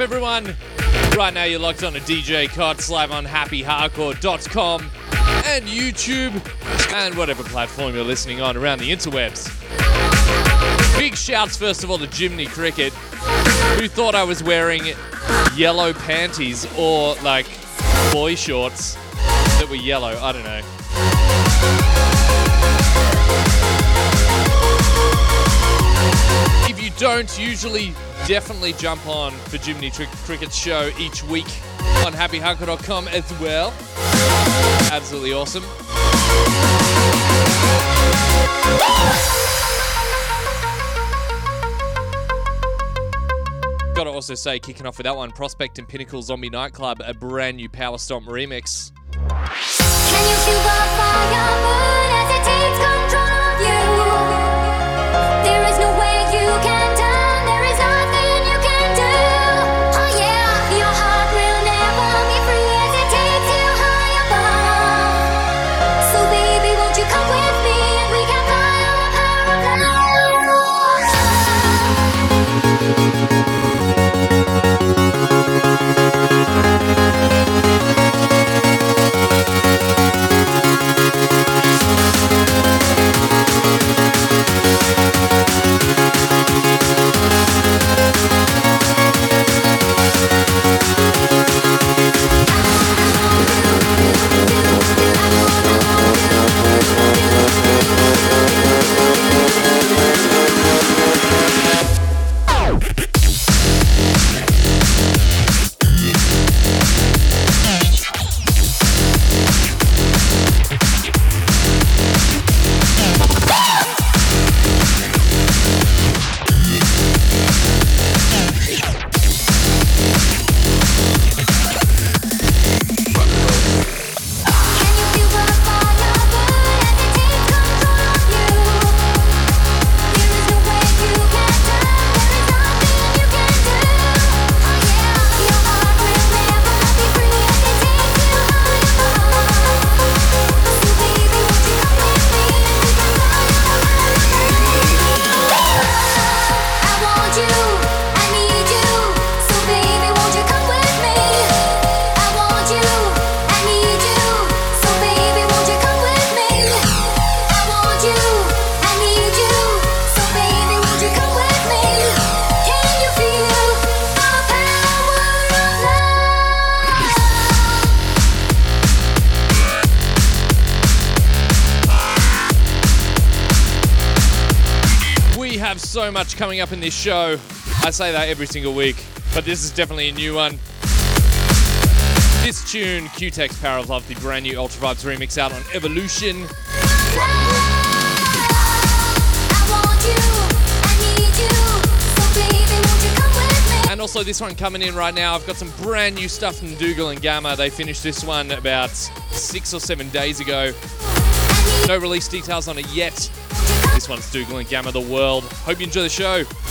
everyone. Right now, you're locked on a DJ Cots live on happyhardcore.com and YouTube and whatever platform you're listening on around the interwebs. Big shouts, first of all, to Jiminy Cricket, who thought I was wearing yellow panties or like boy shorts that were yellow. I don't know. If you don't usually definitely jump on for Jiminy Cricket's show each week on happyhardcore.com as well. Absolutely awesome. Gotta also say, kicking off with that one, Prospect and Pinnacle Zombie Nightclub, a brand new Power Stomp remix. Coming up in this show. I say that every single week, but this is definitely a new one. This tune, Q-Tex Power of Love, the brand new Ultra Vibes remix out on Evolution. And also this one coming in right now. I've got some brand new stuff from Dougal and Gammer. They finished this one about six or seven days ago. No release details on it yet, this one's Dougal and Gammer the World. Hope you enjoy the show.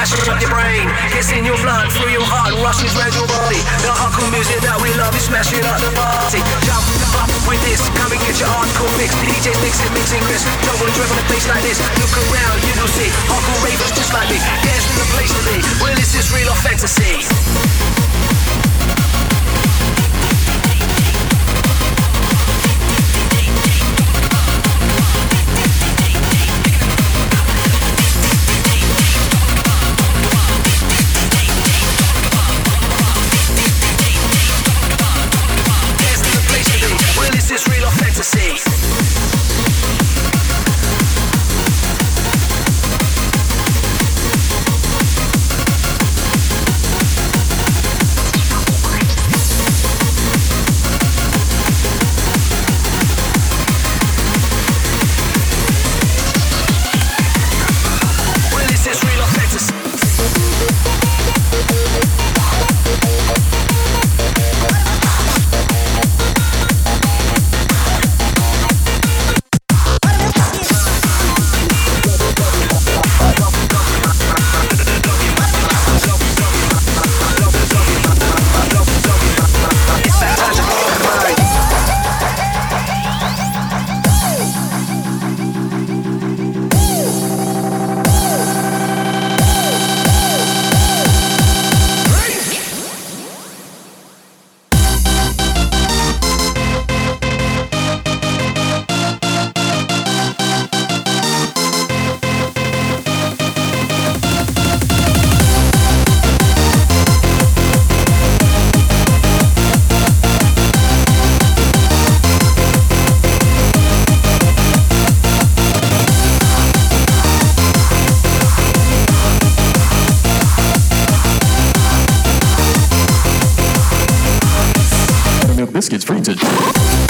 Mashing up your brain. Gets in your blood, through your heart, rushes round your body. The hardcore music that we love is smashing up the party. Jump up with this, come and get your hardcore mix. DJs mixing, mixing Chris. Double and on a bass like this. Look around, you will see hardcore ravers just like me. Dance in the place to be. Well, this is real or fantasy. biscuits freezing.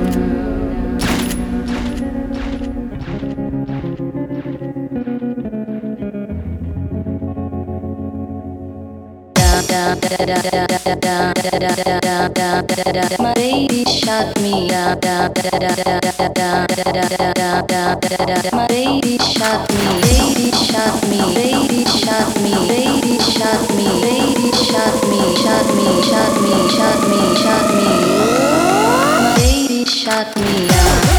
My baby shot me My baby shot me Baby shot me Baby shot me Baby shot me Baby shot me Shot me Shot me Shot me Shot me My baby shot me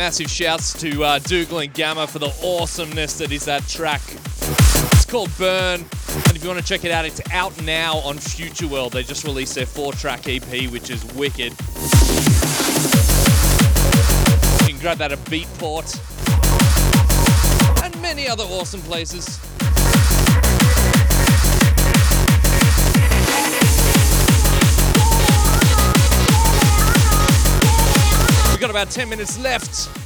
massive shouts to uh, Dougal and Gammer for the awesomeness that is that track. It's called Burn, and if you want to check it out, it's out now on Future World. They just released their four-track EP, which is wicked. You can grab that at Beatport and many other awesome places. Got about 10 minutes left.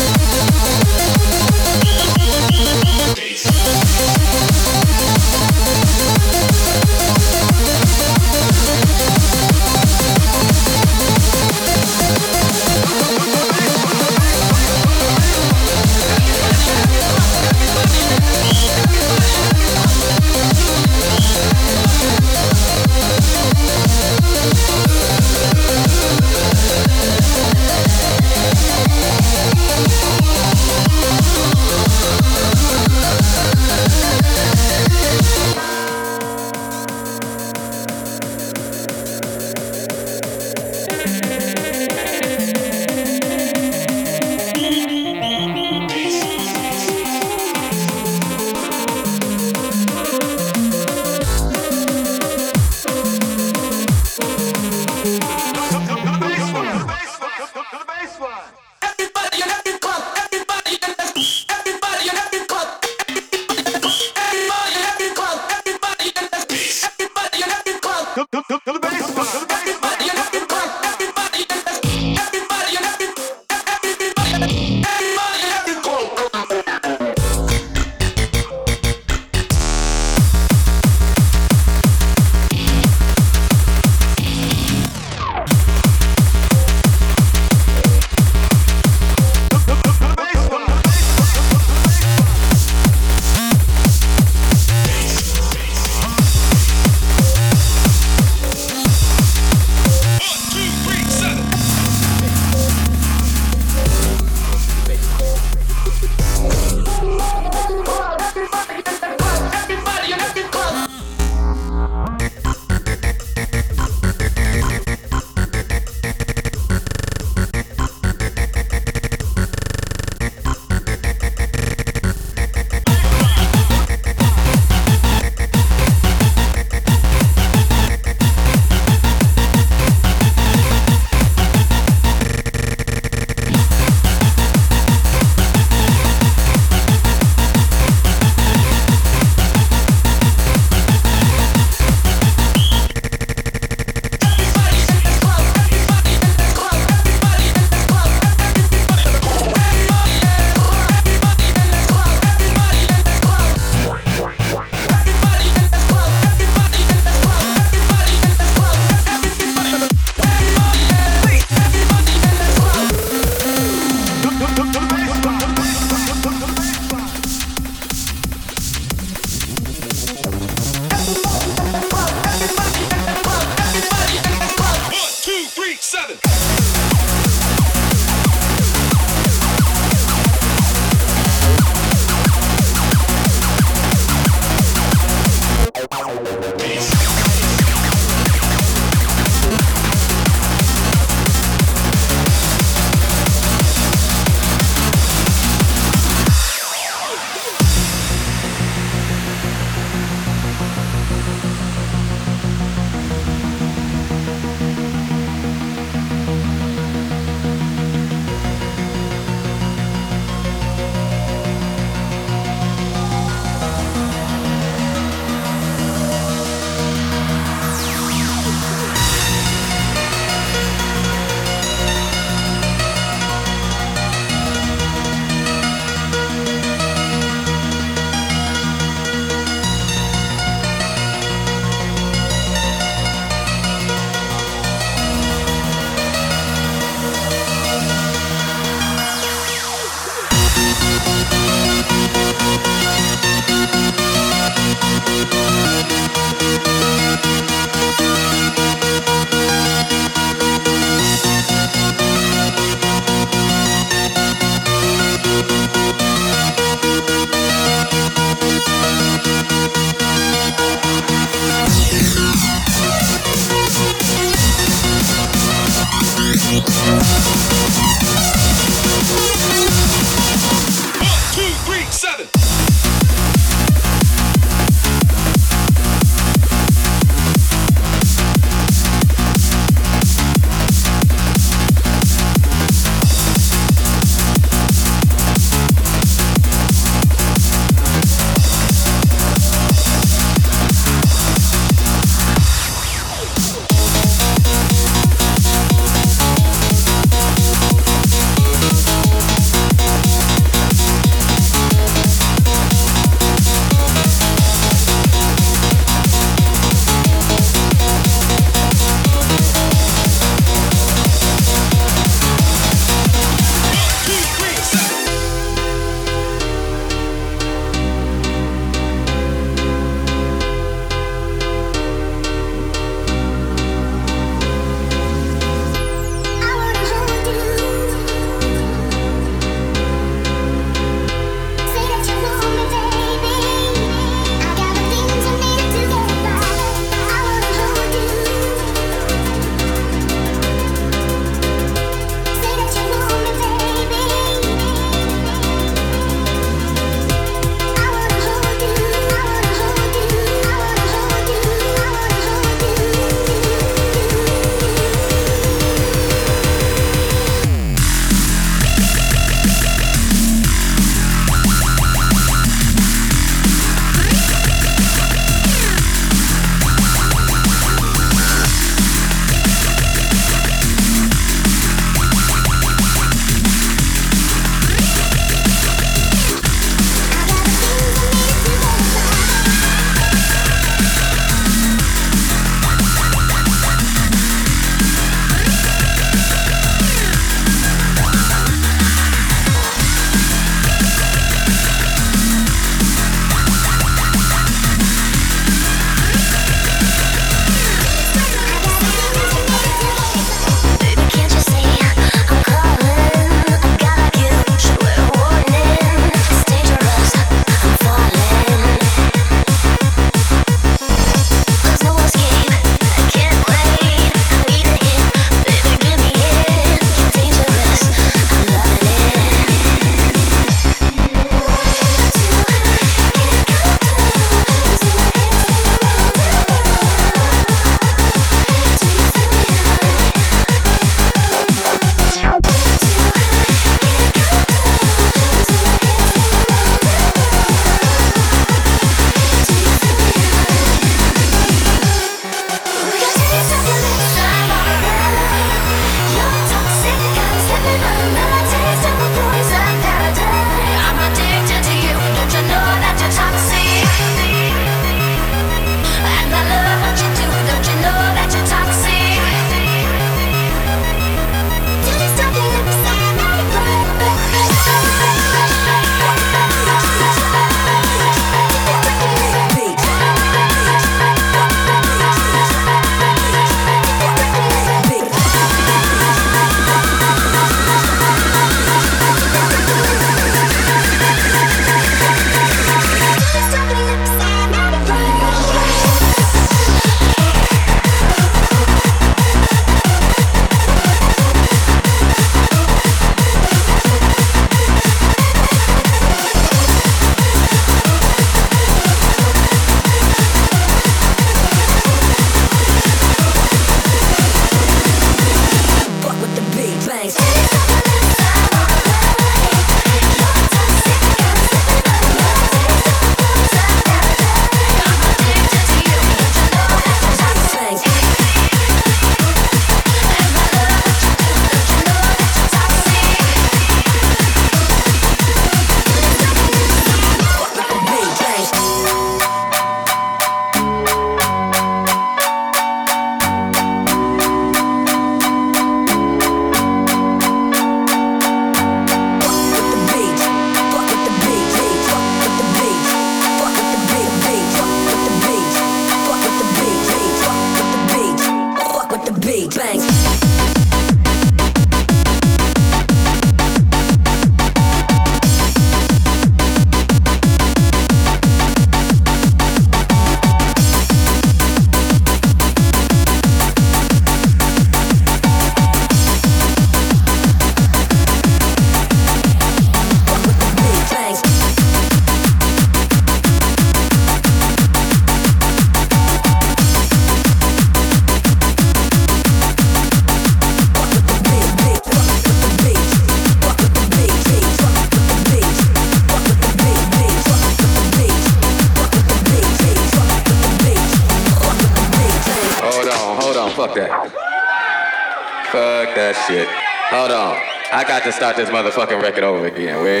Start this motherfucking record over again. Wait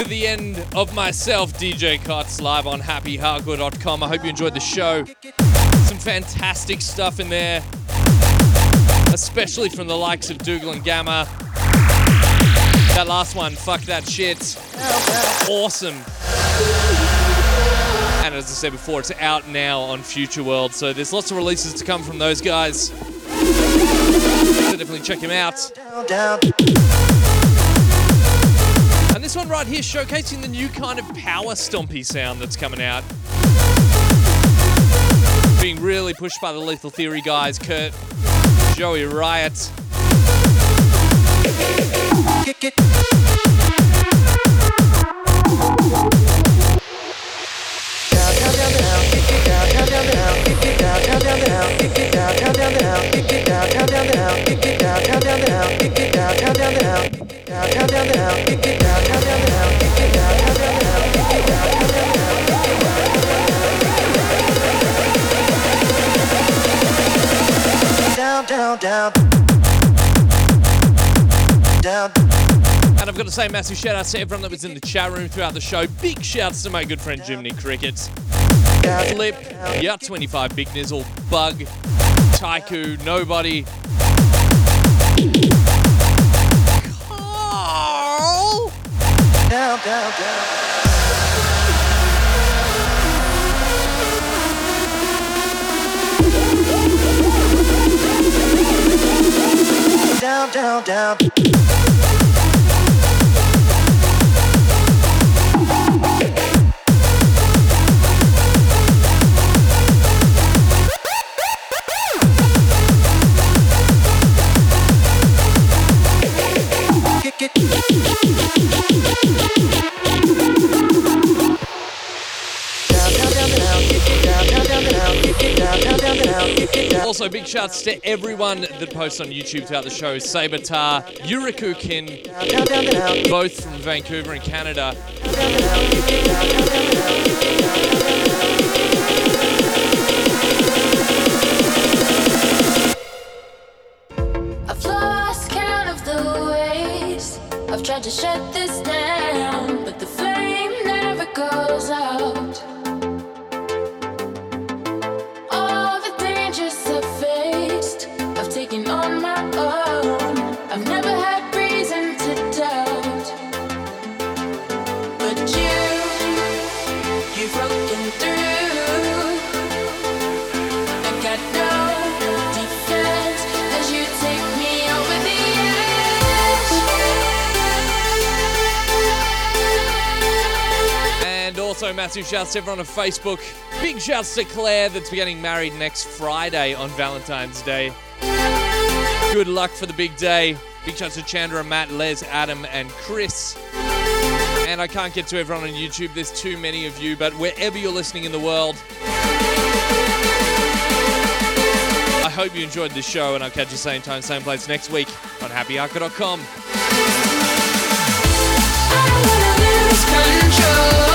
To the end of myself, DJ Cuts, live on happyhardcore.com. I hope you enjoyed the show. Some fantastic stuff in there, especially from the likes of Dougal and Gammer. That last one, fuck that shit. Awesome. And as I said before, it's out now on Future World, so there's lots of releases to come from those guys. So definitely check him out. Down, down. This one right here showcasing the new kind of power stompy sound that's coming out. Being really pushed by the Lethal Theory guys, Kurt, Joey Riot. Down, down, down, down, down, down, down, down, down, down, down, down, kick it down, down, down, down, down. And I've got to say, massive shout out to everyone that was in the chat room throughout the show. Big shouts to my good friend Jimmy Cricket, Flip, yeah, 25 Big Nizzle, Bug, Taiku, Nobody. Carl! Down, down, down. Down, down, Also, big shouts to everyone that posts on YouTube throughout the show. Sabatar, Yurikukin, both from Vancouver in Canada. Massive shouts to everyone on Facebook. Big shouts to Claire that's getting married next Friday on Valentine's Day. Good luck for the big day. Big shouts to Chandra, Matt, Les, Adam, and Chris. And I can't get to everyone on YouTube, there's too many of you, but wherever you're listening in the world, I hope you enjoyed this show, and I'll catch you same time, same place next week on happyhardcore.com. lose control.